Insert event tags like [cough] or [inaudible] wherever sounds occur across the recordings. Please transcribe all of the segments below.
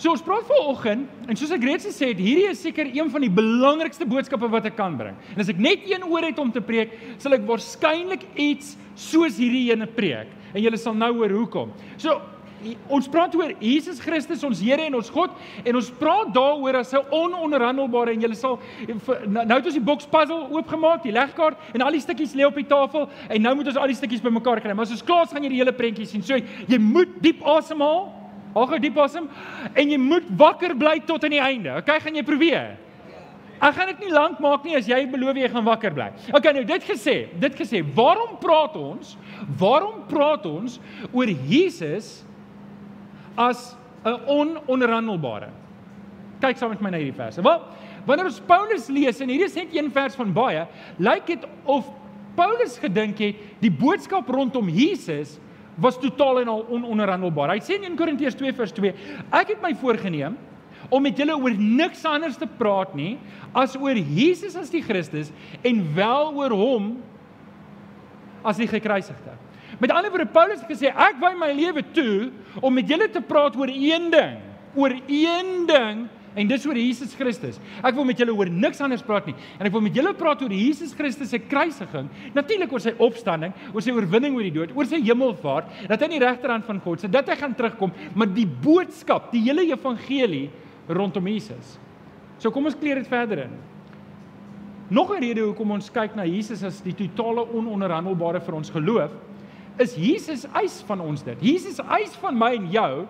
So ons praat vanoggend en soos ek reeds gesê het, hierdie is seker een van die belangrikste boodskappe wat ek kan bring. En as ek net een oor het om te preek, sal ek waarskynlik iets soos hierdie ene preek en julle sal nou hoor hoekom. So ons praat oor Jesus Christus ons Here en ons God en ons praat daaroor as 'n ononderhandelbare en julle sal nou, nou het ons die boks puzzle oopgemaak, die legkaart en al die stukkies lê op die tafel en nou moet ons al die stukkies bymekaar kry. Maar as ons klaar is gaan jy die hele prentjie sien. So jy moet diep asemhaal. Haal gou diep asem en jy moet wakker bly tot aan die einde. Okay, gaan jy probeer? Ek gaan dit nie lank maak nie as jy beloof jy gaan wakker bly. Okay, nou dit gesê, dit gesê, waarom praat ons? Waarom praat ons oor Jesus as 'n ononderhandelbare? Kyk saam met my na hierdie verse. Wel, wanneer ons Paulus lees en hierdie is net een vers van baie, lyk dit of Paulus gedink het die boodskap rondom Jesus was totaal en al ononderhandelbaar. Hy sê in 1 Korintiërs 2 vers 2: Ek het my voorgenem om met julle oor niks anders te praat nie as oor Jesus as die Christus en wel oor hom as die gekruisigde. Met ander woorde Paulus het gesê ek wy my lewe toe om met julle te praat oor een ding, oor een ding En dis oor Jesus Christus. Ek wil met julle oor niks anders praat nie. En ek wil met julle praat oor Jesus Christus se kruisiging, natuurlik oor sy opstanding, oor sy oorwinning oor die dood, oor sy hemelvaart, dat hy aan die regterhand van God sit, dat hy gaan terugkom, maar die boodskap, die hele evangelie rondom Jesus. So kom ons kleer dit verder in. Nog 'n rede hoekom ons kyk na Jesus as die totale ononderhandelbare vir ons geloof, is Jesus eis van ons dit. Jesus eis van my en jou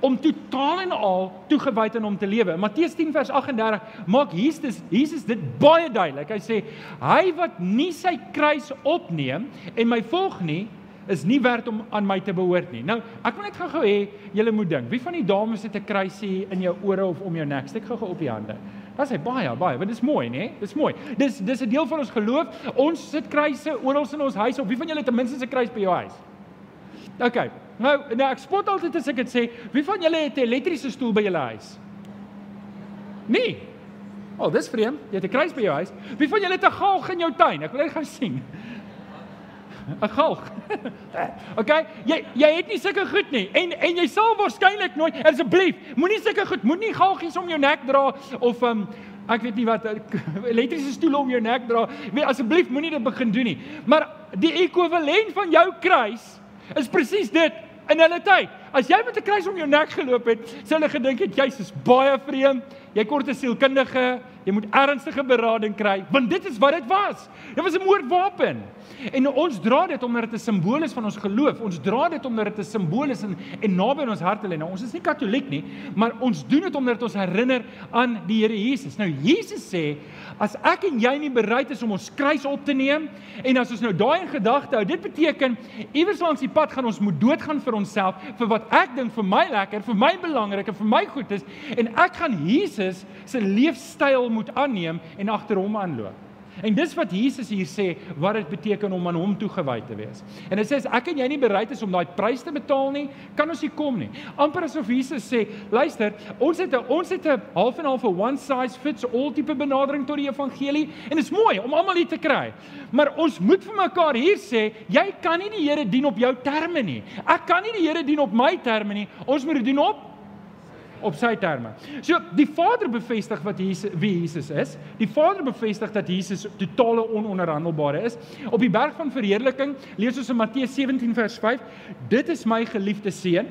om totaal en al toegewyd aan hom te lewe. Matteus 10 vers 38 maak Jesus Jesus dit baie duidelik. Hy sê hy wat nie sy kruis opneem en my volg nie is nie werd om aan my te behoort nie. Nou, ek wil net gou-gou hê julle moet dink. Wie van die dames het 'n kruisie in jou ore of om jou nek? Steek gou-gou op die hande. Dit is baie baie, want dit is mooi, né? Dit is mooi. Dis dis 'n deel van ons geloof. Ons sit kruise oral in ons huis. Of wie van julle het ten minste 'n kruis by jou huis? OK. Nou, nou ek spot altyd as ek dit sê, wie van julle het 'n elektriese stoel by julle huis? Nee. O, oh, dis vreemd. Jy het 'n kruis by jou huis. Wie van julle het 'n galg in jou tuin? Ek wil net gaan sien. [laughs] 'n Galg. [laughs] OK? Jy jy het nie sulke goed nie. En en jy sal waarskynlik nooit asseblief, moenie sulke goed, moenie galgies om jou nek dra of um ek weet nie wat [laughs] elektriese stoele om jou nek dra. Weet asseblief moenie dit begin doen nie. Maar die ekwivalent van jou kruis is presies dit in hulle tyd. As jy met 'n kruis om jou nek geloop het, sou hulle gedink het jy's is baie vreemd. Jy kort 'n sielkundige, jy moet ernstige berading kry, want dit is wat dit was. Dit was 'n moordwapen. En ons dra dit omdat dit 'n simbool is van ons geloof. Ons dra dit omdat dit 'n simbool is en en naby in ons harte lê. Nou ons is nie katoliek nie, maar ons doen dit omdat dit ons herinner aan die Here Jesus. Nou Jesus sê, as ek en jy nie bereid is om ons kruis op te neem en as ons nou daai in gedagte hou, dit beteken iewers langs die pad gaan ons moet doodgaan vir onsself vir wat ek dink vir my lekker, vir my belangrik en vir my goed is en ek gaan Jesus se leefstyl moet aanneem en agter hom aanloop. En dis wat Jesus hier sê wat dit beteken om aan hom toegewy te wees. En hy sê as ek en jy nie bereid is om daai prys te betaal nie, kan ons nie kom nie. Amper asof Jesus sê, luister, ons het 'n ons het 'n half en half 'n one size fits all tipe benadering tot die evangelie en dit is mooi om almal hier te kry. Maar ons moet vir mekaar hier sê, jy kan nie die Here dien op jou terme nie. Ek kan nie die Here dien op my terme nie. Ons moet dit doen op op sy terme. So die Vader bevestig wat Jesus wie Jesus is. Die Vader bevestig dat Jesus totale ononderhandelbare is. Op die berg van verheerliking lees ons in Matteus 17 vers 5, dit is my geliefde seun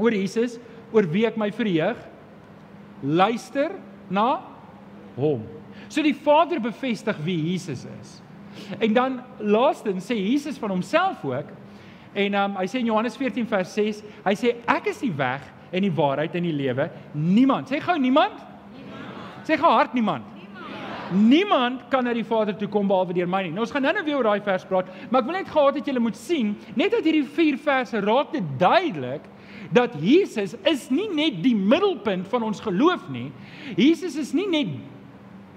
oor Jesus oor wie ek my verheug. Luister na hom. So die Vader bevestig wie Jesus is. En dan laastens sê Jesus van homself ook en um, hy sê in Johannes 14 vers 6, hy sê ek is die weg en die waarheid en die lewe. Niemand. Sê gou niemand? Niemand. Sê gou hard niemand. Niemand. Niemand kan na die Vader toe kom behalwe deur my nie. Nou ons gaan nou-nou weer oor daai vers praat, maar ek wil net gehad het julle moet sien, net uit hierdie 4 verse raak dit duidelik dat Jesus is nie net die middelpunt van ons geloof nie. Jesus is nie net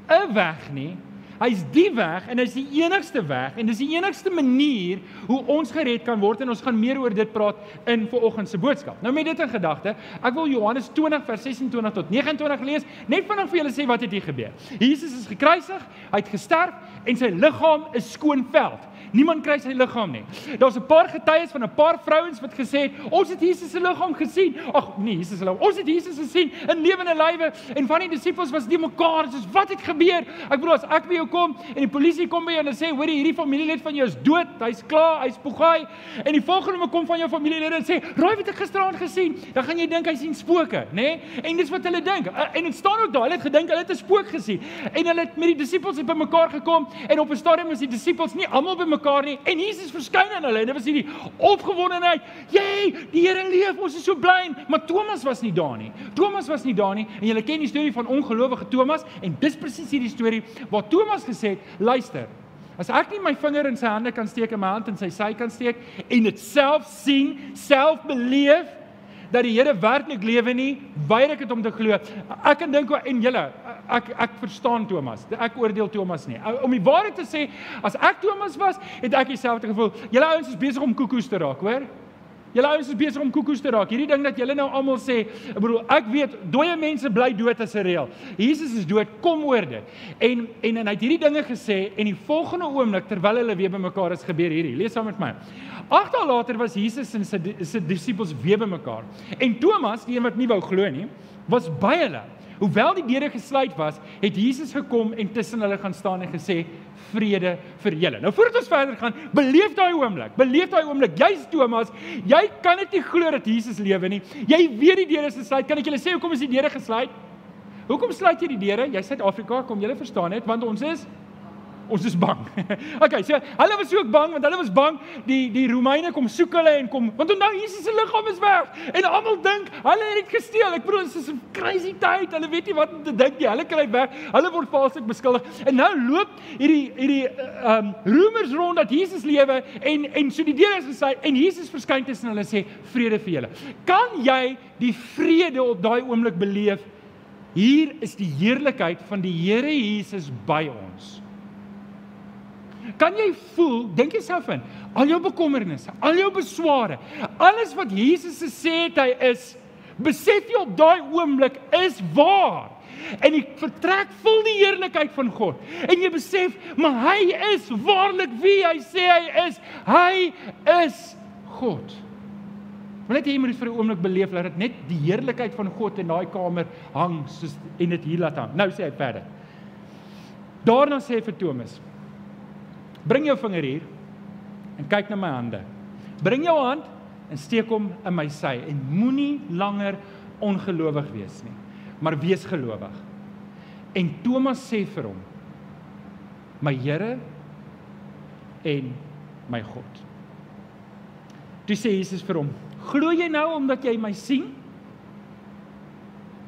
'n weg nie. Hy's die weg en hy's die enigste weg en dis die enigste manier hoe ons gered kan word en ons gaan meer oor dit praat in vanoggend se boodskap. Nou met dit in gedagte, ek wil Johannes 20 vers 26 tot 29 lees, net vinnig vir julle sê wat het hier gebeur. Jesus is gekruisig, hy het gesterf en sy liggaam is skoon veld. Niemand kry sy liggaam nie. Daar's 'n paar getuies van 'n paar vrouens wat gesê het, ons het Jesus se liggaam gesien. Ag nee, Jesus se liggaam. Ons het Jesus gesien in lewende lywe en van die disippels was nie mekaar soos wat het gebeur? Ek bedoel as ek by jou kom en die polisie kom by jou en sê, "Hoor hierdie familielid van jou is dood. Hy's klaar, hy's pogaai." En die volgende kom van jou familielede en sê, "Raai wat ek gisteraand gesien?" Dan gaan jy dink hy sien spooke, nê? Nee? En dis wat hulle dink. En dit staan ook daar, hulle het gedink hulle het 'n spook gesien. En hulle het met die disippels het bymekaar gekom en op 'n stadium is die disippels nie almal bymekaar nie en Jesus verskyn aan hulle en dit was hierdie opgewondenheid. "Jy, die Here leef, ons is so bly." Maar Thomas was nie daar nie. Thomas was nie daar nie en julle ken die storie van ongelowige Thomas en dis presies hierdie storie waar Thomas gesê het, "Luister, As ek nie my vinger in sy hande kan steek en my hand in sy sy kan steek en dit self sien, self beleef dat die Here werklik lewe nie, weier ek dit om te glo. Ek kan dink en julle, ek ek verstaan Thomas. Ek oordeel Thomas nie. Om die waarheid te sê, as ek Thomas was, het ek dieselfde gevoel. Julle ouens is besig om koekoes te raak, hoor? Julle ouens is besig om koekoes te raak. Hierdie ding dat julle nou almal sê, ek bedoel, ek weet dooie mense bly dood as 'n reël. Jesus is dood, kom oor dit. En en en hy het hierdie dinge gesê en die volgende oomblik terwyl hulle weer bymekaar is gebeur hierdie. Lees saam met my. Agt dae later was Jesus en sy sy disippels weer bymekaar. En Thomas, die een wat nie wou glo nie, was by hulle. Hoewel die deure gesluit was, het Jesus gekom en tussen hulle gaan staan en gesê: "Vrede vir julle." Nou voordat ons verder gaan, beleef daai oomblik. Beleef daai oomblik. Jy's Thomas, jy kan dit nie glo dat Jesus lewe nie. Jy weet die deure is gesluit. Kan ek julle sê hoekom is die deure gesluit? Hoekom sluit jy die deure? Jy Suid-Afrika, kom julle verstaan net, want ons is Ons is bang. [laughs] okay, so hulle was ook bang want hulle was bang die die Romeine kom soek hulle en kom want onthou Jesus se liggaam is weg en almal dink hulle het dit gesteel. Ek bedoel dit is 'n crazy tyd. Hulle weet nie wat om te dink nie. Hulle kry weg. Hulle word valslik beskuldig. En nou loop hierdie hierdie ehm um, rumors rond dat Jesus lewe en en so die deur is gesluit en Jesus verskyn tussen hulle sê vrede vir julle. Kan jy die vrede op daai oomblik beleef? Hier is die heerlikheid van die Here Jesus by ons. Kan jy voel, dink jouself in, al jou bekommernisse, al jou besware, alles wat Jesus gesê het hy is, besef jy op daai oomblik is waar. En jy vertrek vol die heerlikheid van God. En jy besef, maar hy is waarlik wie hy sê hy is. Hy is God. Maar net jy moet dit vir 'n oomblik beleef dat dit net die heerlikheid van God in daai kamer hang soos en dit hier laat hang. Nou sê hy verder. Daarna sê hy vir Thomas: Bring jou vinger hier en kyk na my hande. Bring jou hand en steek hom in my sy en moenie langer ongelowig wees nie, maar wees gelowig. En Thomas sê vir hom: My Here en my God. Toe sê Jesus vir hom: Glo jy nou omdat jy my sien?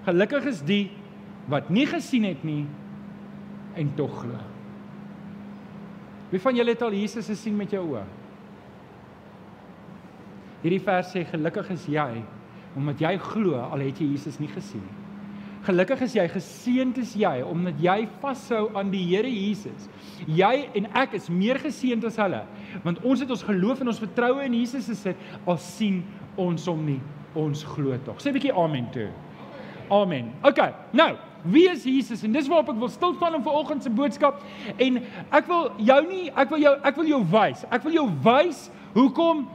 Gelukkig is die wat nie gesien het nie en tog glo. Wie van julle het al Jesus gesien met jou oë? Hierdie vers sê gelukkig is jy omdat jy glo al het jy Jesus nie gesien nie. Gelukkig is jy, geseënd is jy omdat jy vashou aan die Here Jesus. Jy en ek is meer geseënd as hulle want ons het ons geloof en ons vertroue in Jesus gesit al sien ons hom nie, ons glo tog. Sê 'n bietjie amen toe. Amen. OK. Nou, Wie is Jesus? En dis waarop ek wil stil staan in vanoggend se boodskap en ek wil jou nie ek wil jou ek wil jou wys. Ek wil jou wys hoekom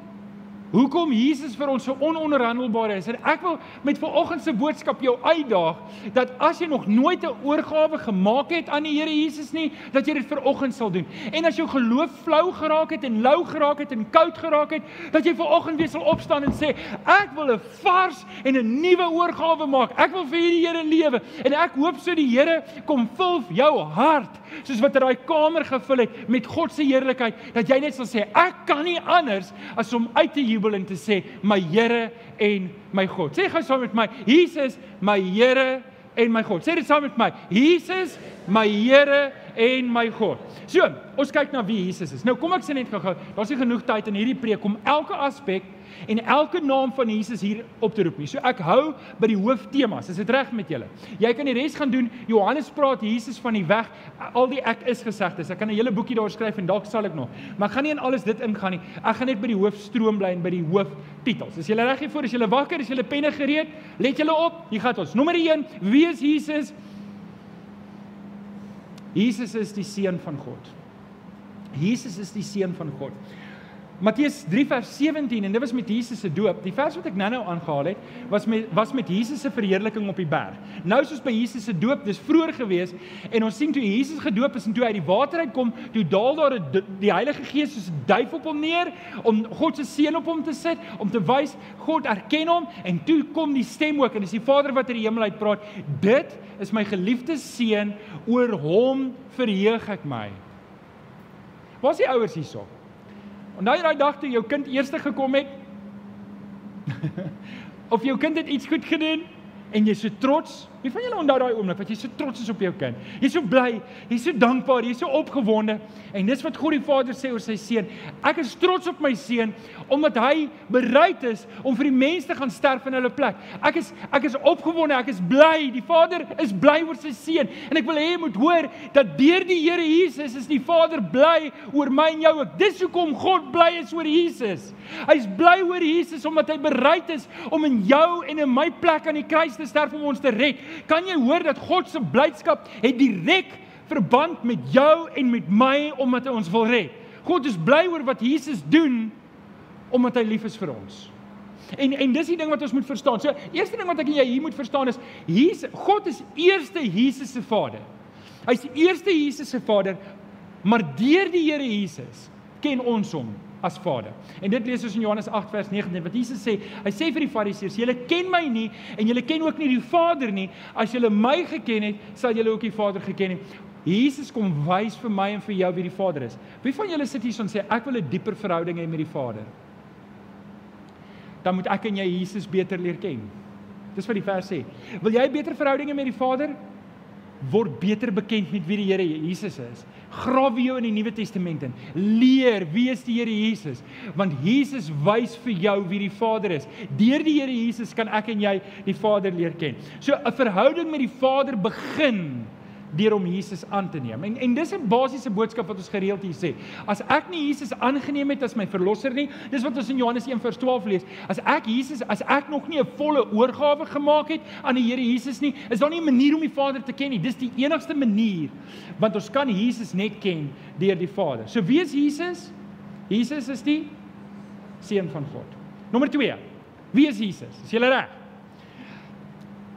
Hoekom Jesus vir ons so ononderhandelbaar is. En ek wil met vanoggend se boodskap jou uitdaag dat as jy nog nooit 'n oorgawe gemaak het aan die Here Jesus nie, dat jy dit vanoggend sal doen. En as jou geloof flou geraak het en lou geraak het en koud geraak het, dat jy vanoggend weer sal opstaan en sê, ek wil 'n vars en 'n nuwe oorgawe maak. Ek wil vir hierdie Here lewe en ek hoop so die Here kom vul jou hart soos wat hy daai kamer gevul het met God se heerlikheid dat jy net sal sê, ek kan nie anders as om uit te jubel en te sê my Here en my God. Sê gou saam met my, Jesus, my Here en my God. Sê dit saam met my. Jesus, my Here en my God. So, ons kyk na wie Jesus is. Nou kom ek sê net gou-gou, daar's nie genoeg tyd in hierdie preek om elke aspek en elke naam van Jesus hier op te roep nie. So ek hou by die hooftemas. Is dit reg met julle? Jy kan die res gaan doen. Johannes praat Jesus van die weg, al die ek is gesegdes. Ek kan 'n hele boekie daar skryf en dalk sal ek nog. Maar ek gaan nie in alles dit ingaan nie. Ek gaan net by die hoofstroom bly en by die hooftitels. Is julle reg hiervoor? Is julle wakker? Is julle penne gereed? Let julle op. Hier gaan ons. Nommer 1, wie is Jesus? Jesus is die seun van God. Jesus is die seun van God. Matteus 3 vers 17 en dit was met Jesus se doop. Die vers wat ek nou-nou aangehaal het, was met was met Jesus se verheerliking op die berg. Nou soos by Jesus se doop, dis vroeër gewees en ons sien toe Jesus gedoop is en toe uit die water uitkom, toe daal daar die Heilige Gees soos 'n duif op hom neer om God se seën op hom te sit, om te wys God erken hom en toe kom die stem ook en dis die Vader wat uit die hemel uit praat. Dit is my geliefde seun, oor hom verheug ek my. Waar is die ouers hierso? Onthou jy daai dag toe jou kind eerste gekom het? [laughs] of jou kind het iets goed gedoen en jy's so trots Wie van julle onthou daai oomblik wat jy so trots is op jou kind? Jy's so bly, jy's so dankbaar, jy's so opgewonde. En dis wat God die Vader sê oor sy seun. Ek is trots op my seun omdat hy bereid is om vir die mense te gaan sterf in hulle plek. Ek is ek is opgewonde, ek is bly. Die Vader is bly oor sy seun en ek wil hê jy moet hoor dat deur die Here Jesus is die Vader bly oor my en jou ook. Dis hoekom God bly is oor Jesus. Hy's bly oor Jesus omdat hy bereid is om in jou en in my plek aan die kruis te sterf om ons te red. Kan jy hoor dat God se blydskap het direk verband met jou en met my omdat hy ons wil red. God is bly oor wat Jesus doen omdat hy lief is vir ons. En en dis die ding wat ons moet verstaan. So, eerste ding wat ek en jy hier moet verstaan is Jesus God is eerste Jesus se Vader. Hy's eerste Jesus se Vader, maar deur die Here Jesus ken ons hom as Vader. En dit lees ons in Johannes 8 vers 19 wat Jesus sê. Hy sê vir die Fariseërs: "Julle ken my nie en julle ken ook nie die Vader nie. As julle my geken het, sal julle ook die Vader geken het." Jesus kom wys vir my en vir jou wie die Vader is. Wie van julle sit hier en sê ek wil 'n dieper verhouding hê met die Vader? Dan moet ek en jy Jesus beter leer ken. Dis wat die vers sê. Wil jy beter verhouding hê met die Vader? Word beter bekend met wie die Here Jesus is. Grawe jou in die Nuwe Testament in. Leer wie is die Here Jesus? Want Jesus wys vir jou wie die Vader is. Deur die Here Jesus kan ek en jy die Vader leer ken. So 'n verhouding met die Vader begin deur om Jesus aan te neem. En en dis 'n basiese boodskap wat ons gereeld hier sê. As ek nie Jesus aangeneem het as my verlosser nie, dis wat ons in Johannes 1:12 lees. As ek Jesus, as ek nog nie 'n volle oorgawe gemaak het aan die Here Jesus nie, is daar nie 'n manier om die Vader te ken nie. Dis die enigste manier want ons kan Jesus net ken deur die Vader. So wie is Jesus? Jesus is die seun van God. Nommer 2. Wie is Jesus? Is jy reg?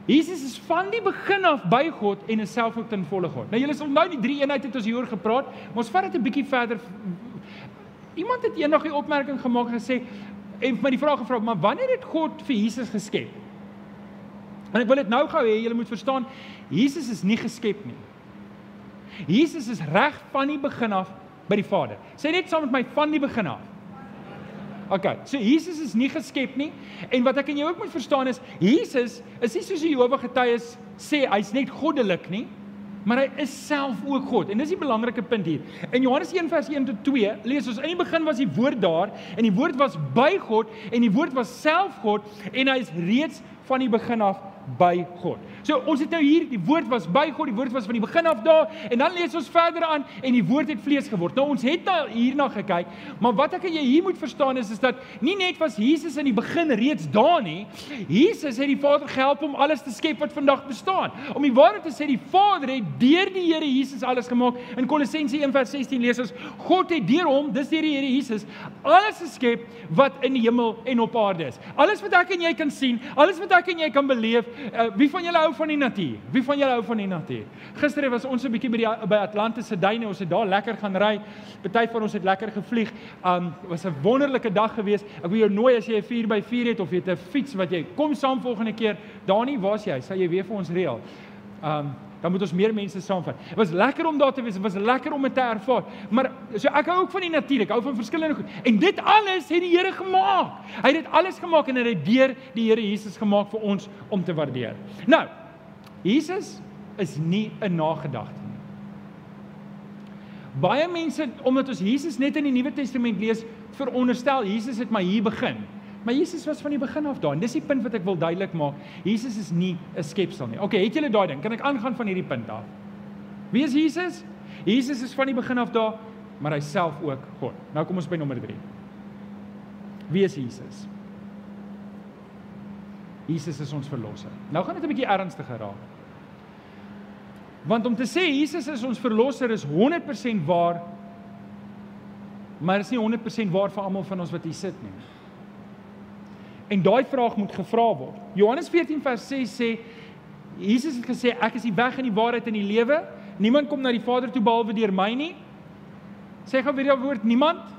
Jesus is van die begin af by God en is self ook ten volle God. Nou julle sal nou die drie eenheid het ons hieroor gepraat, maar ons vat dit 'n bietjie verder. Iemand het eendag 'n opmerking gemaak en gesê en my die vraag gevra, maar wanneer het God vir Jesus geskep? En ek wil dit nou gou hê julle moet verstaan, Jesus is nie geskep nie. Jesus is reg van die begin af by die Vader. Sê net saam met my van die begin af. Okay, so Jesus is nie geskep nie en wat ek en jy ook moet verstaan is Jesus is nie soos die Jehova getuies sê hy's net goddelik nie, maar hy is self ook God. En dis die belangrike punt hier. In Johannes 1 vers 1 tot 2 lees ons in die begin was die woord daar en die woord was by God en die woord was self God en hy is reeds van die begin af by God. So ons het nou hier die woord was by God, die woord was van die begin af daar en dan lees ons verder aan en die woord het vlees geword. Nou ons het al hierna gekyk, maar wat ek en jy hier moet verstaan is is dat nie net was Jesus in die begin reeds daar nie. Jesus het die Vader gehelp om alles te skep wat vandag bestaan. Om die waarheid te sê, die Vader het deur die Here Jesus alles gemaak. In Kolossense 1:16 lees ons God het deur hom, dis deur die Here Jesus, alles geskep wat in die hemel en op aarde is. Alles wat ek en jy kan sien, alles wat ek en jy kan beleef, uh, wie van julle hou van die natuur? Wie van julle hou van die natuur? Gister was ons 'n bietjie by die by Atlantiese duine. Ons het daar lekker gaan ry. Party van ons het lekker gevlieg. Um was 'n wonderlike dag geweest. Ek wil jou nooi as jy 'n 4x4 het of jy het 'n fiets wat jy kom saam volgende keer. Dani, waar's jy? Sal jy weer vir ons reël? Um dan moet ons meer mense saamvat. Dit was lekker om daar te wees. Dit was lekker om dit te ervaar. Maar so ek hou ook van die natuur. Ek hou van verskillende goed. En dit alles het die Here gemaak. Hy het dit alles gemaak en hy het deur die Here Jesus gemaak vir ons om te waardeer. Nou, Jesus is nie 'n nagedagte nie. Baie mense omdat ons Jesus net in die Nuwe Testament lees, veronderstel Jesus het maar hier begin. Maar Jesus was van die begin af daar. En dis die punt wat ek wil duidelik maak. Jesus is nie 'n skepsel nie. Okay, het julle daai ding? Kan ek aangaan van hierdie punt af? Wie is Jesus? Jesus is van die begin af daar, maar hy self ook God. Nou kom ons by nommer 3. Wie is Jesus? Jesus is ons verlosser. Nou gaan dit 'n bietjie ernstiger raak. Want om te sê Jesus is ons verlosser is 100% waar Maar is nie 100% waar vir almal van ons wat hier sit nie. En daai vraag moet gevra word. Johannes 14 vers 6 sê Jesus het gesê ek is die weg en die waarheid en die lewe. Niemand kom na die Vader toe behalwe deur my nie. Sê gou weer die woord niemand.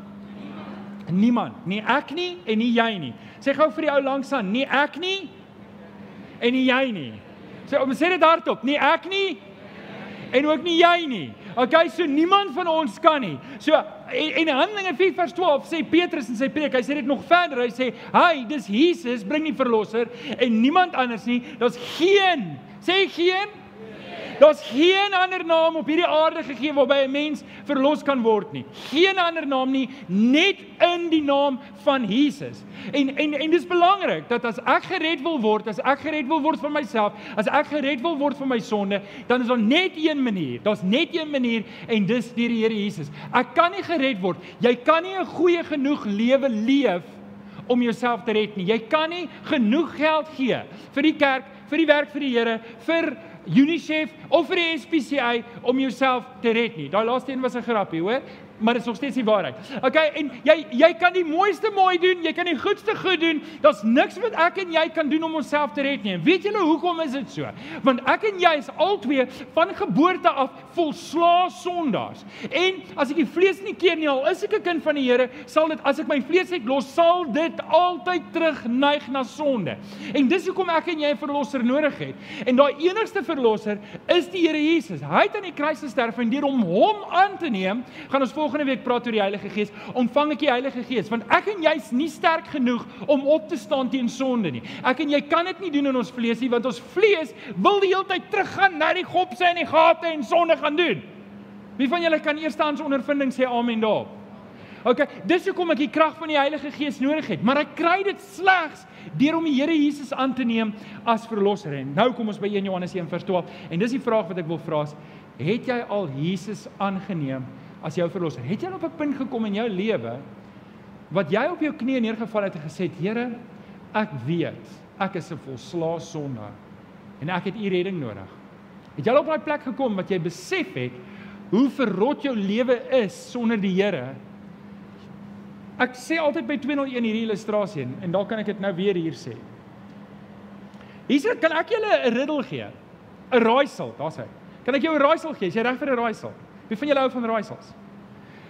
Niemand, nie ek nie en nie jy nie. Sê gou vir die ou langs aan, nie ek nie en nie jy nie. Sê om sê dit hardop, nie ek nie en ook nie jy nie. Okay, so niemand van ons kan nie. So en, en Handelinge 4 vers 12 sê Petrus in sy preek, hy sê dit nog verder. Hy sê, "Hy, dis Jesus, bring die verlosser en niemand anders nie. Daar's geen, sê geen Daar's geen ander naam op hierdie aarde gegee waarby 'n mens verlos kan word nie. Geen ander naam nie, net in die naam van Jesus. En en en dis belangrik dat as ek gered wil word, as ek gered wil word van myself, as ek gered wil word van my sonde, dan is daar net een manier. Daar's net een manier en dis deur die Here Jesus. Ek kan nie gered word. Jy kan nie 'n goeie genoeg lewe leef om jouself te red nie. Jy kan nie genoeg geld gee vir die kerk, vir die werk vir die Here, vir UNICEF of vir die SPCA om jouself te red nie. Daai laaste een was 'n grappie, hoor maar dit is nog steeds die waarheid. Okay, en jy jy kan die mooiste mooi doen, jy kan die goedste goed doen. Daar's niks wat ek en jy kan doen om onsself te red nie. En weet julle hoekom is dit so? Want ek en jy is albei van geboorte af volslaa sondaars. En as ek die vlees nie keer nie, al is ek 'n kind van die Here, sal dit as ek my vlees het los, sal dit altyd terugneig na sonde. En dis hoekom ek en jy 'n verlosser nodig het. En daai enigste verlosser is die Here Jesus. Hy het aan die kruis gesterf en deur om hom aan te neem, gaan ons volgende week praat oor die Heilige Gees, ontvang ek die Heilige Gees, want ek en jy is nie sterk genoeg om op te staan teen sonde nie. Ek en jy kan dit nie doen in ons vlees nie, want ons vlees wil die hele tyd teruggaan na die gopse en die gate en sonde gaan doen. Wie van julle kan eerstehands ondervinding sê amen daarop? OK, dis hoekom ek die krag van die Heilige Gees nodig het, maar ek kry dit slegs deur om die Here Jesus aan te neem as verlosser. En nou kom ons by 1 Johannes 1:12 en dis die vraag wat ek wil vra is, het jy al Jesus aangeneem as jou verlosser. Het jy op 'n punt gekom in jou lewe wat jy op jou knieë neergeval het en gesê het, Here, ek weet ek is 'n volslaa sondaar en ek het U redding nodig. Het jy op daai plek gekom wat jy besef het hoe verrot jou lewe is sonder die Here? Ek sê altyd by 201 hierdie illustrasie en, en dalk kan ek dit nou weer hier sê. Hier kan ek julle 'n riddel gee. 'n Raaisel, daar's hy. Kan ek jou 'n raaisel gee? Is jy reg vir 'n raaisel? Wie van julle hou van raaisels?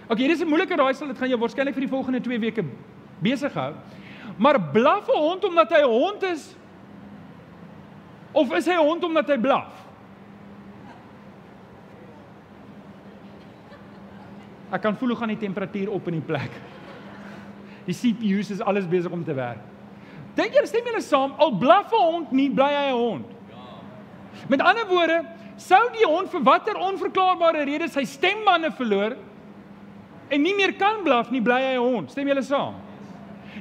OK, hier is 'n moeilike raaisel, dit gaan jou waarskynlik vir die volgende 2 weke besig hou. Maar blaf 'n hond omdat hy 'n hond is? Of is hy 'n hond omdat hy blaf? Ek kan voel hoe gaan die temperatuur op in die plek. Die CPU's is alles besig om te werk. Dink julle stem julle saam al blaf 'n hond nie bly hy 'n hond? Ja. Met ander woorde, sou die hond vir watter onverklaarbare rede sy stembande verloor en nie meer kan blaf nie, bly hy 'n hond. Stem julle saam?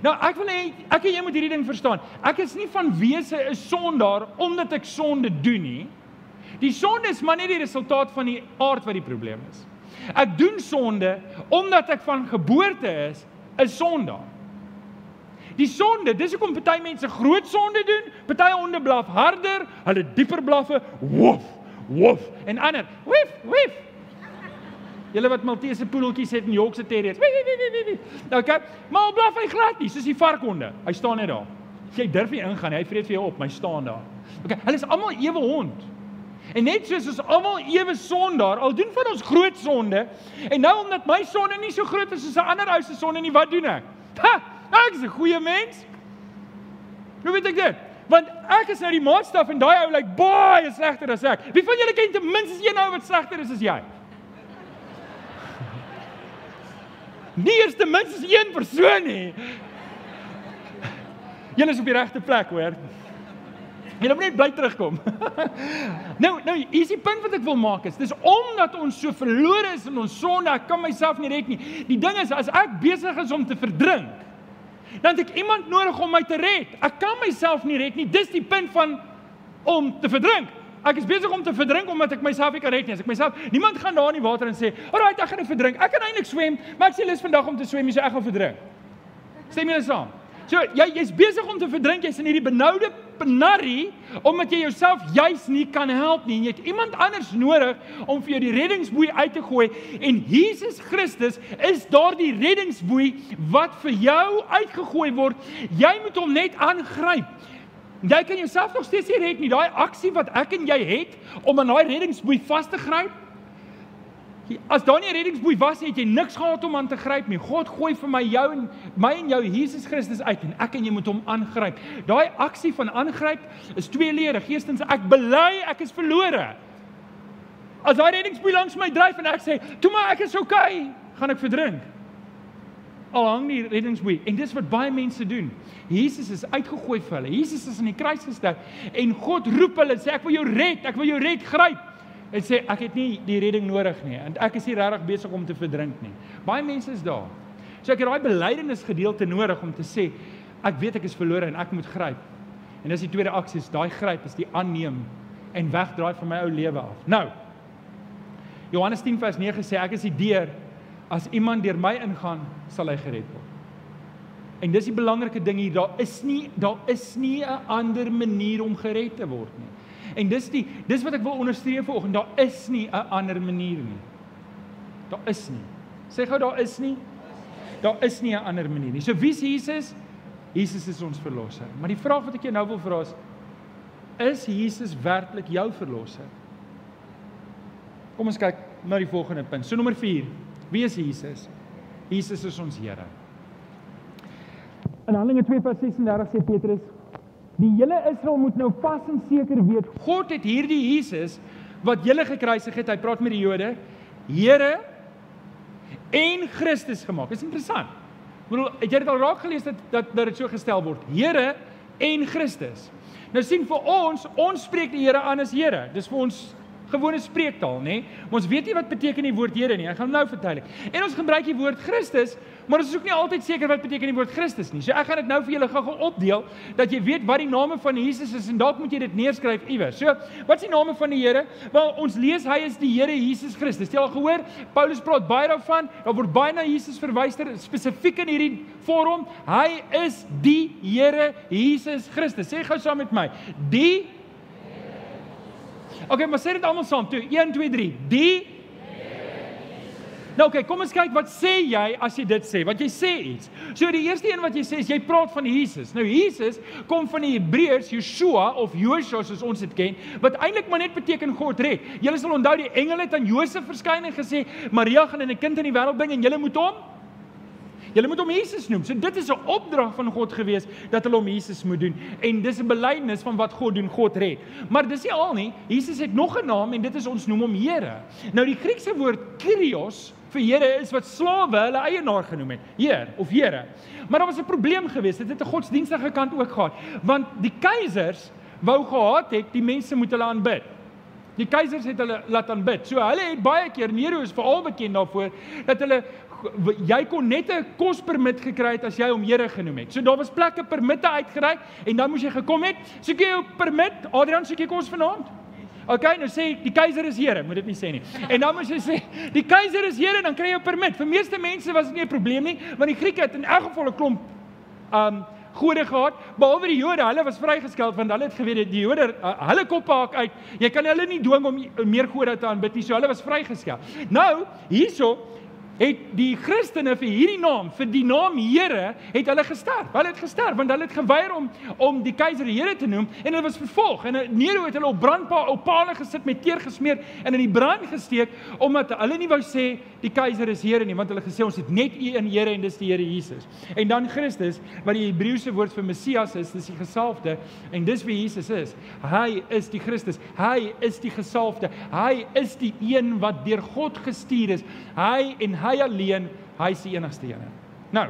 Nou ek wil hê ek en jy moet hierdie ding verstaan. Ek is nie van wese 'n sondaar omdat ek sonde doen nie. Die sonde is maar net die resultaat van die aard wat die probleem is. Ek doen sonde omdat ek van geboorte is 'n sondaar. Die sonde, dis hoekom party mense groot sonde doen, party honde blaf harder, hulle dieper blaffe, woef woef en ander wief wief Julle wat Maltese poedeltjies het en Yorkse terriers. Wief wief wief wief. Okay, maar blaf hy glad nie soos die varkhonde. Hy staan net daar. Jy durf nie ingaan nie, hy vreet vir jou op, my staan daar. Okay, hulle is almal ewe hond. En net soos ons almal ewe sondaar, al doen van ons groot sonde, en nou omdat my sonde nie so groot is soos 'n ander ou se sonde nie, wat doen ek? Ha, ek is 'n goeie mens. Hoe weet ek dit? Want ek is nou die maatstaf en daai ou lyk baie slegter as ek. Wie van julle ken ten minste een ou wat slegter is as jy? [laughs] Nie eers ten minste een persoon nie. Julle is op die regte plek, hoor. Julle moet net bly terugkom. [laughs] nou, nou, hier's die punt wat ek wil maak is, dis omdat ons so verlore is in ons sonde, ek kan myself nie red nie. Die ding is as ek besig is om te verdrink, dan het ek iemand nodig om my te red. Ek kan myself nie red nie. Dis die punt van om te verdrink. Ek is besig om te verdrink omdat ek myself nie kan red nie. As ek myself, niemand gaan daar in die water en sê, "Alraai, ek gaan net verdrink." Ek kan eintlik swem, maar ek sê lus vandag om te swem, so ek gaan verdrink. Stem julle saam? So jy jy's besig om te verdrink, jy's in hierdie benoude penarrie omdat jy jouself juis nie kan help nie. Jy het iemand anders nodig om vir jou die reddingsboei uit te gooi en Jesus Christus is daardie reddingsboei wat vir jou uitgegooi word. Jy moet hom net aangryp. Jy kan jouself nog steeds nie red nie. Daai aksie wat ek en jy het om aan daai reddingsboei vas te gryp. As daar nie 'n reddingsboei was nie, het jy niks gehad om aan te gryp nie. God gooi vir my jou en my en jou Jesus Christus uit en ek en jy moet hom aangryp. Daai aksie van aangryp is tweeledig. Eerstens ek bely ek is verlore. As daai reddingsboei langs my dryf en ek sê, "Toe maar ek is okay," gaan ek verdrink. Al hang die reddingsboei en dis wat baie mense doen. Jesus is uitgegooi vir hulle. Jesus is aan die kruis gesterf en God roep hulle sê ek wil jou red, ek wil jou red, gryp. En sê ek het nie die redding nodig nie en ek is nie regtig besig om te verdrink nie. Baie mense is daar. So ek het daai belydenis gedeelte nodig om te sê ek weet ek is verlore en ek moet gryp. En dis die tweede aksie, daai gryp is die aanneem en wegdraai van my ou lewe af. Nou. Johannes 10 vers 9 sê ek is die deur. As iemand deur my ingaan, sal hy gered word. En dis die belangrike ding hier, daar is nie daar is nie 'n ander manier om gered te word nie. En dis die dis wat ek wil onderstreep vanoggend, daar is nie 'n ander manier nie. Daar is nie. Sê gou daar is nie. Daar is nie 'n ander manier nie. So wie is Jesus? Jesus is ons verlosser. Maar die vraag wat ek jou nou wil vra is is Jesus werklik jou verlosser? Kom ons kyk na die volgende punt. So nommer 4. Wie is Jesus? Jesus is ons Here. In Handelinge 2:36 sê Petrus: "Die hele Israel moet nou vas en seker weet, God het hierdie Jesus wat julle gekruisig het, hy praat met die Jode, Here en Christus gemaak." Dis interessant. Ek bedoel, het jy dit al raak gelees dat dat dat dit so gestel word? Here en Christus. Nou sien vir ons, ons spreek die Here aan as Here. Dis vir ons gewone spreektaal, nê? Maar ons weet nie wat beteken die woord Here nie. Ek gaan nou verduidelik. En ons gebruik die woord Christus, maar ons is ook nie altyd seker wat beteken die woord Christus nie. So ek gaan dit nou vir julle gou-gou opdeel dat jy weet wat die name van Jesus is en dalk moet jy dit neerskryf iewers. So, wat is die name van die Here? Wel, ons lees hy is die Here Jesus Christus. Jy al gehoor? Paulus praat baie daarvan. Daar word baie na Jesus verwys ter spesifiek in hierdie vorm. Hy is die Here Jesus Christus. Sê gou saam met my. Die Okay, maar sê dit almal saam toe. 1 2 3. Die Nou okay, kom ons kyk wat sê jy as jy dit sê? Wat jy sê iets. So die eerste een wat jy sê is jy praat van Jesus. Nou Jesus kom van die Hebreërs Yeshua of Joshua soos ons dit ken, wat eintlik maar net beteken God red. Julle sal onthou die engele het aan Josef verskyn en gesê Maria gaan 'n kind in die wêreld bring en julle moet hom Julle moet hom Jesus noem. So dit is 'n opdrag van God gewees dat hulle hom Jesus moet doen. En dis 'n belydenis van wat God doen, God red. Maar dis nie al nie. Jesus het nog 'n naam en dit is ons noem hom Here. Nou die Griekse woord Kyrios vir Here is wat slawe hulle eienaar genoem het. Heer of Here. Maar daar was 'n probleem gewees. Dit het 'n godsdienstige kant ook gehad. Want die keisers wou gehad het die mense moet hulle aanbid. Die keisers het hulle laat aanbid. So hulle het baie keer Nero is veral bekend daarvoor dat hulle jy kon net 'n kospermit gekry het as jy hom Here genoem het. So daar was plekke permitte uitgereik en dan moes jy gekom het. Soek jy jou permit? Adrian, soek jy kos vanaand? OK, nou sê die keiser is Here, moet dit nie sê nie. En dan moet jy sê die keiser is Here, dan kry jy 'n permit. Vir meeste mense was dit nie 'n probleem nie, want die Grieke het in elk geval 'n klomp um gode gehad, behalwe die Jode, hulle was vrygeskeld want hulle het geweet die Jode uh, hulle kop haak uit. Jy kan hulle nie dwing om meer gode te aanbid nie, so hulle was vrygeskeld. Nou, hierso het die Christene vir hierdie naam, vir die naam Here, het hulle gesterf. Hulle het gesterf want hulle het geweier om om die keiser Here te noem en hulle was vervolg. En Nero het hulle op brandpaal op palle gesit met teer gesmeer en in die brand gesteek omdat hulle nie wou sê die keiser is Here nie, want hulle gesê ons het net een Here en dis die Here Jesus. En dan Christus, wat die Hebreëse woord vir Messias is, dis die gesalfde en dis wie Jesus is. Hy is die Christus. Hy is die gesalfde. Hy is die een wat deur God gestuur is. Hy en hy hy alleen, hy is die enigste een. Nou,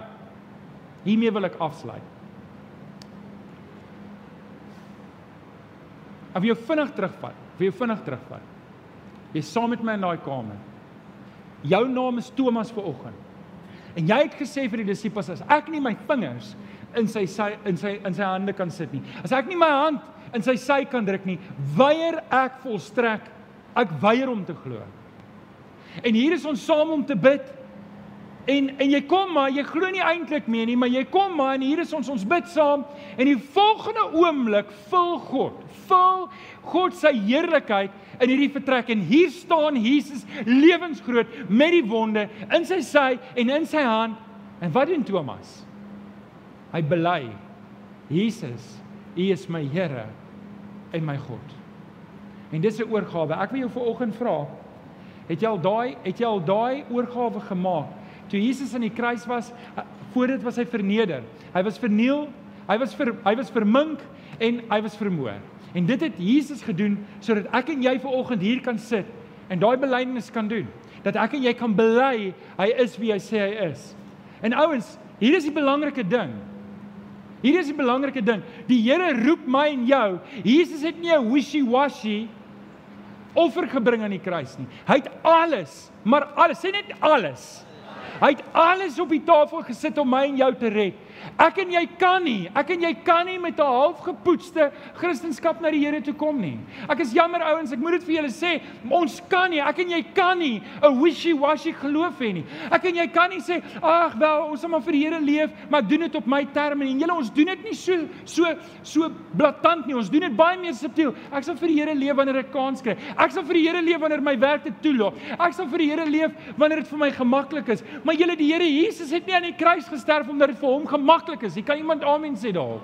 hiermee wil ek afsluit. Wil jou vinnig terugvat. Wil jou vinnig terugvat. Jy saam met my in daai kamer. Jou naam is Thomas vir oggend. En jy het gesê vir die disippels as ek nie my vingers in sy sy in sy in sy hande kan sit nie. As ek nie my hand in sy sy kan druk nie, weier ek volstrek. Ek weier om te glo. En hier is ons saam om te bid. En en jy kom maar, jy glo nie eintlik meer nie, maar jy kom maar en hier is ons ons bid saam en die volgende oomblik vul God, vul God se heerlikheid in hierdie vertrek en hier staan Jesus lewensgroot met die wonde in sy sy en in sy hand. En wat doen Thomas? Hy bely Jesus, U is my Here en my God. En dis 'n oorgawe. Ek wil jou vanoggend vra, het jy al daai het jy al daai oorgawe gemaak? Toe Jesus aan die kruis was, voor dit was hy verneder. Hy was verniel, hy was ver, hy was vermink en hy was vermoor. En dit het Jesus gedoen sodat ek en jy vanoggend hier kan sit en daai belydenis kan doen. Dat ek en jy kan bely hy is wie hy sê hy is. En ouens, hier is die belangrike ding. Hier is die belangrike ding. Die Here roep my en jou. Jesus het nie 'n wishy-washy offer gebring aan die kruis nie. Hy het alles, maar alles, sê net alles. Hy het alles op die tafel gesit om my en jou te red. Ek en jy kan nie, ek en jy kan nie met 'n halfgepoetste Christendom na die Here toe kom nie. Ek is jammer ouens, ek moet dit vir julle sê, ons kan nie, ek en jy kan nie 'n wishy-washy geloof hê nie. Ek en jy kan nie sê, "Ag wel, ons sal maar vir die Here leef, maar doen dit op my terme nie." En julle ons doen dit nie so so so blaatant nie. Ons doen dit baie meer subtiel. Ek sal vir die Here leef wanneer ek kans kry. Ek sal vir die Here leef wanneer my werk dit toelaat. Ek sal vir die Here leef wanneer dit vir my gemaklik is. Maar julle die Here Jesus het nie aan die kruis gesterf omdat dit vir hom gemaklik maklik is. Jy kan iemand amen sê daarop.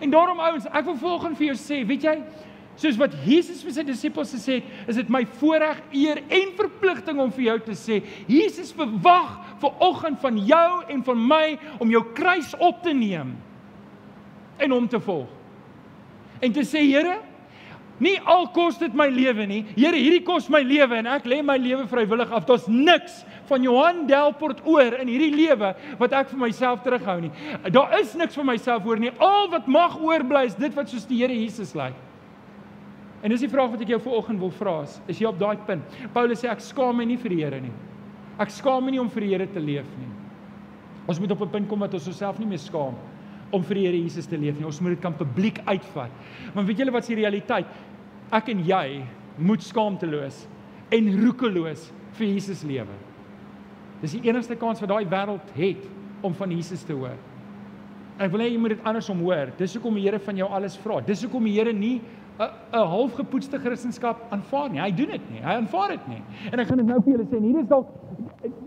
En daarom ouens, ek wil volgens vir jou sê, weet jy, soos wat Jesus vir sy disippels gesê het, is dit my voorreg, eer en verpligting om vir jou te sê, Jesus verwag vir oggend van jou en van my om jou kruis op te neem en hom te volg. En te sê, Here, Nie al kos dit my lewe nie. Here, hierdie kos my lewe en ek lê my lewe vrywillig af. Daar's niks van Johan Delport oor in hierdie lewe wat ek vir myself terughou nie. Daar is niks vir myself oor nie. Al wat mag oorbly is dit wat soos die Here Jesus lyk. En dis die vraag wat ek jou vanoggend wil vra is, is jy op daai punt? Paulus sê ek skaam my nie vir die Here nie. Ek skaam my nie om vir die Here te leef nie. Ons moet op 'n punt kom wat ons osself nie meer skaam om vir die Here Jesus te leef nie. Ons moet dit kan publiek uitvat. Want weet julle wat se realiteit? Ek en jy moet skaamteloos en roekeloos vir Jesus lewe. Dis die enigste kans wat daai wêreld het om van Jesus te hoor. En ek wil hê jy moet dit andersom hoor. Dis hoekom die Here van jou alles vra. Dis hoekom die Here nie 'n 'n halfgepoetste Christendom aanvaar nie. Hy doen dit nie. Hy aanvaar dit nie. En ek gaan dit nou vir julle sê. En hier is dalk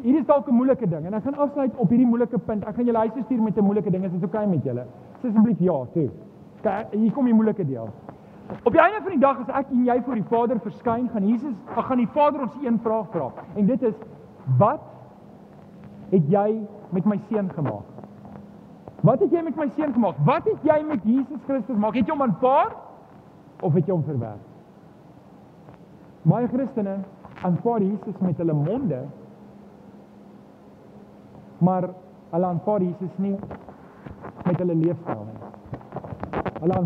hier is dalk 'n moeilike ding en ek gaan afsluit op hierdie moeilike punt. Ek gaan julle huis toe stuur met 'n moeilike ding. Is dit oukei okay met julle? Asseblief ja, toe. Kyk, hier kom die moeilike deel. Op die einde van die dag as ek en jy voor die Vader verskyn, gaan Jesus, ag gaan die Vader ons een vraag vra. En dit is: Wat het jy met my seun gemaak? Wat het jy met my seun gemaak? Wat het jy met Jesus Christus gemaak? Het jy hom aanvaar of het jy hom verwerp? Baie Christene aanvaar Jesus met hulle monde, maar hulle aanvaar Jesus nie met hulle leefstyl nie. Hulle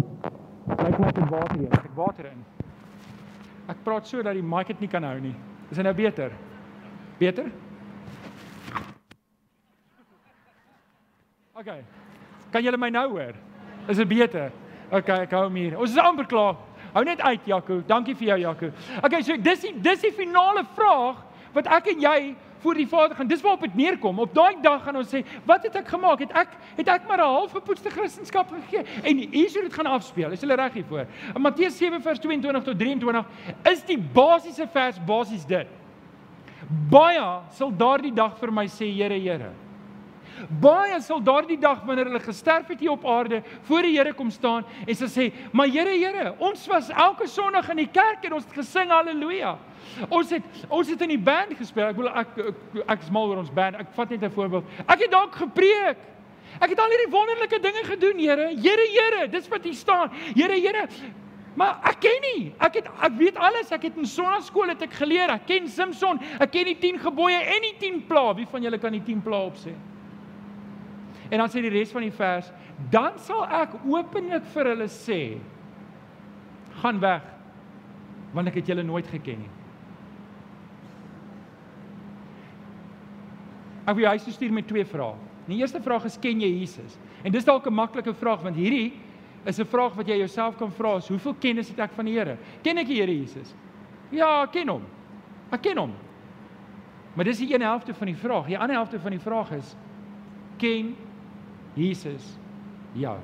aanvaar Hy kom met water hier. Ek water in. Ek praat so dat die mic dit nie kan hou nie. Is dit nou beter? Beter? OK. Kan julle my nou hoor? Is dit beter? OK, ek hou hom hier. Ons is amper klaar. Hou net uit, Jaco. Dankie vir jou, Jaco. OK, so dis die dis die finale vraag wat ek en jy voor die Vader gaan. Dis waarop dit neerkom. Op daai dag gaan ons sê, "Wat het ek gemaak? Het ek het ek maar 'n halfgepoetste Christendom gegee?" En hier sou dit gaan afspeel. Is hulle reg hiervoor? In Matteus 7 vers 22 tot 23 is die basiese vers basies dit. Baie sal daardie dag vir my sê, "Here, Here." Baie sal daardie dag wanneer hulle gesterf het hier op aarde voor die Here kom staan en sê sê, "Maar Here, Here, ons was elke Sondag in die kerk en ons het gesing haleluja." Ons het ons het in die band gespeel. Ek wil ek ek, ek is mal oor ons band. Ek vat net 'n voorbeeld. Ek het dalk gepreek. Ek het al hierdie wonderlike dinge gedoen, Here. Here, Here, dis wat hier staan. Here, Here. Maar ek ken nie. Ek het ek weet alles. Ek het in sonnaskool het ek geleer. Ek ken Simpson. Ek ken die 10 gebooie en die 10 pla. Wie van julle kan die 10 pla opsê? En dan sê die res van die vers, dan sal ek openlik vir hulle sê: Gaan weg, want ek het julle nooit geken nie. Ek wil jou huis toe stuur met twee vrae. Die eerste vraag is ken jy Jesus? En dis dalk 'n maklike vraag want hierdie is 'n vraag wat jy jouself kan vra, is hoeveel kennis het ek van die Here? Ken ek die Here Jesus? Ja, ek ken hom. Ek ken hom. Maar dis die een helfte van die vraag. Die ander helfte van die vraag is ken Jesus jou?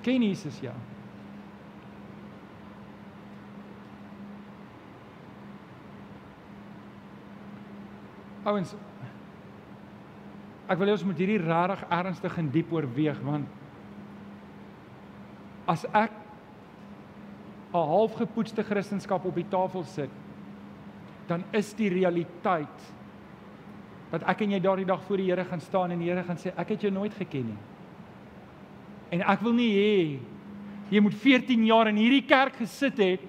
Ken Jesus jou? Ouens Ek wil hê ons moet hierdie regtig ernstig en diep oorweeg want as ek 'n halfgepoetste Christendom op die tafel sit dan is die realiteit dat ek en jy daardie dag voor die Here gaan staan en die Here gaan sê ek het jou nooit geken nie. En ek wil nie hê jy moet 14 jaar in hierdie kerk gesit het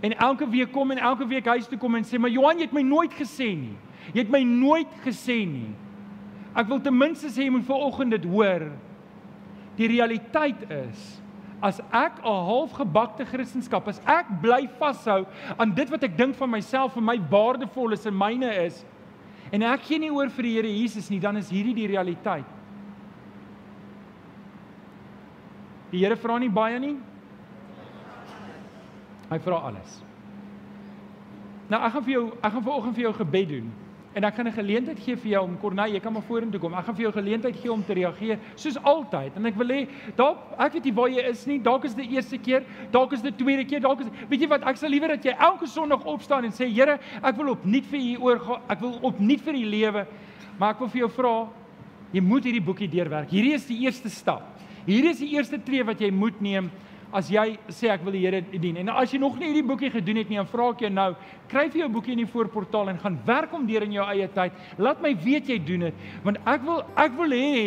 en elke week kom en elke week huis toe kom en sê maar Johan jy het my nooit gesê nie. Jy het my nooit gesê nie. Ek wil ten minste sê jy moet vanoggend dit hoor. Die realiteit is as ek 'n halfgebakte Christendom, as ek bly vashou aan dit wat ek dink van myself en my waardevol is en myne is en ek gee nie oor vir die Here Jesus nie, dan is hierdie die realiteit. Die Here vra nie baie nie. Hy vra alles. Nou ek gaan vir jou ek gaan vanoggend vir jou gebed doen. En ek gaan 'n geleentheid gee vir jou om Corneil, jy kan maar vorentoe kom. Ek gaan vir jou geleentheid gee om te reageer soos altyd. En ek wil hê dalk ek weet nie waar jy is nie. Dalk is dit die eerste keer, dalk is dit die tweede keer, dalk is weet jy wat? Ek sal liewer dat jy elke Sondag opstaan en sê, Here, ek wil opnuut vir U oorgaan. Ek wil opnuut vir U lewe. Maar ek wil vir jou vra, jy moet hierdie boekie deurwerk. Hierdie is die eerste stap. Hierdie is die eerste tree wat jy moet neem as jy sê ek wil die Here dien. En as jy nog nie hierdie boekie gedoen het nie, dan vra ek jou nou, kry vir jou boekie in die voorportaal en gaan werk hom deur in jou eie tyd. Laat my weet jy doen dit, want ek wil ek wil hê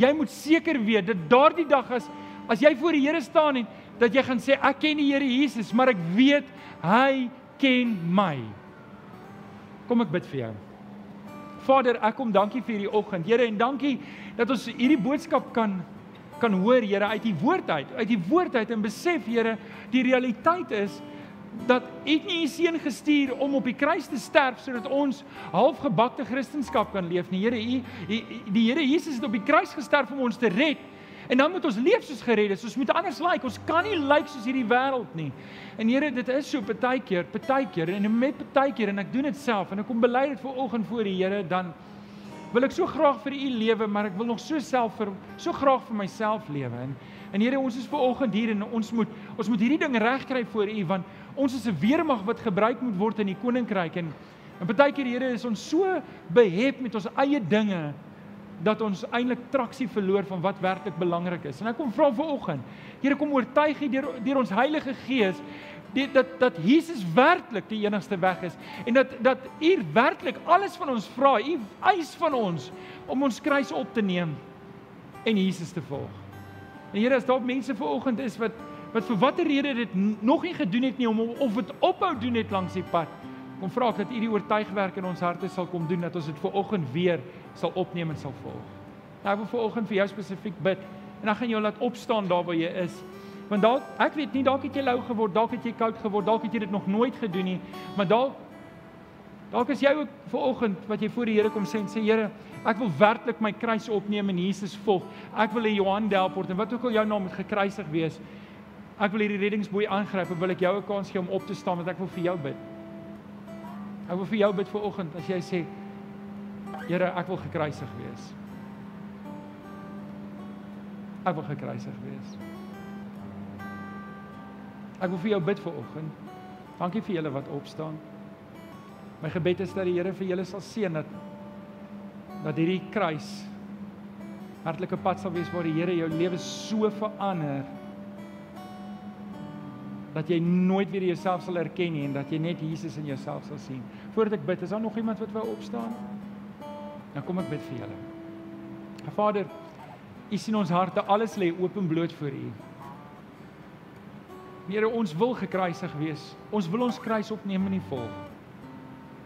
jy moet seker weet dat daardie dag as as jy voor die Here staan en dat jy gaan sê ek ken die Here Jesus, maar ek weet hy ken my. Kom ek bid vir jou. Vader, ek kom dankie vir hierdie oggend. Here en dankie dat ons hierdie boodskap kan kan hoor Here uit die woord uit, uit die woord uit en besef Here, die realiteit is dat U nie U seun gestuur om op die kruis te sterf sodat ons halfgebakte Christendom kan leef nie. Here, U die Here Jesus het op die kruis gesterf om ons te red. En dan moet ons leef soos gered is. Ons moet anders lyk. Like. Ons kan nie lyk like soos hierdie wêreld nie. En Here, dit is so partykeer, partykeer en met partykeer en ek doen dit self en ek kom bely dit vir oggend voor die Here dan wil ek so graag vir u lewe, maar ek wil nog so self vir so graag vir myself lewe. En en Here, ons is ver oggend hier en ons moet ons moet hierdie ding regkry voor u want ons is 'n weermag wat gebruik moet word in die koninkryk en en baie keer Here is ons so behep met ons eie dinge dat ons eintlik traksie verloor van wat werklik belangrik is. En ek kom vra ver oggend, Here kom oortuig hier deur deur ons Heilige Gees die, dat dat Jesus werklik die enigste weg is en dat dat U werklik alles van ons vra, U eis van ons om ons kruis op te neem en Jesus te volg. En Here, as daar mense vanoggend is wat wat vir watter rede dit nog nie gedoen het nie om of dit ophou doen net langs die pad. Kom vra ek dat U die oortuigwerk in ons harte sal kom doen dat ons dit vanoggend weer sal opneem en sal volg. Nou ek wil vanoggend vir jou spesifiek bid en dan gaan jy laat opstaan daar waar jy is. Want dalk ek weet nie dalk het jy lou geword, dalk het jy koud geword, dalk het jy dit nog nooit gedoen nie, maar dalk dalk is jy ook vanoggend wat jy voor die Here kom sê en sê Here, ek wil werklik my kruis opneem en Jesus volg. Ek wil hê Johan Delport en wat ook al jou naam moet gekruisig wees. Ek wil hierdie reddingsboei aangryp en wil ek jou 'n kans gee om op te staan want ek wil vir jou bid. Ek wil vir jou bid vanoggend as jy sê Here, ek wil gekruisig wees. Ek wil gekruisig wees. Ek wil vir jou bid vir oggend. Dankie vir julle wat opstaan. My gebed is dat die Here vir julle sal seën dat dat hierdie kruis hartlike pad sal wees waar die Here jou lewe so verander dat jy nooit weer jouself sal herken nie en dat jy net Jesus in jouself sal sien. Voordat ek bid, is daar nog iemand wat wou opstaan? Nou kom ek bid vir julle. Vader, U sien ons harte, alles lê openbloot voor U. Here, ons wil gekruisig wees. Ons wil ons kruis opneem en nie volg.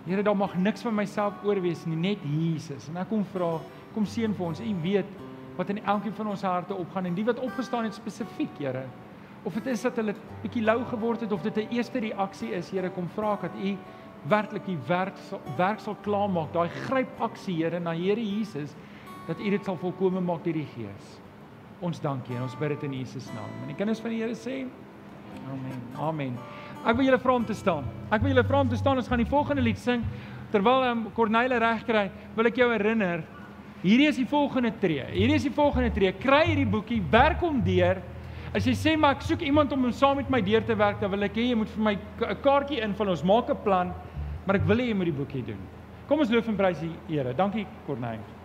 Here, daar mag niks van myself oorwees nie, net Jesus. En ek kom vra, kom seën vir ons. U weet wat in elkeen van ons harte opgaan en die wat opgestaan het spesifiek, Here. Of dit is dat hulle bietjie lou geword het of dit 'n eerste reaksie is, Here, kom vra ek dat U werklik die werk sal werk sal klaarmaak. Daai gryp aksie, Here, na Here Jesus dat U dit sal volkome maak deur die Gees. Ons dankie en ons bid dit in Jesus naam. En die kinders van die Here sê Amen. Amen. Ek wil julle vra om te staan. Ek wil julle vra om te staan. Ons gaan die volgende lied sing. Terwyl um, Corneille regkry, wil ek jou herinner, hierdie is die volgende tree. Hierdie is die volgende tree. Kry hierdie boekie, werk hom deur. As jy sê maar ek soek iemand om saam met my deur te werk, dan wil ek hê jy moet vir my 'n kaartjie invul. Ons maak 'n plan, maar ek wil hê jy moet die boekie doen. Kom ons loof en prys die Here. Dankie Corneille.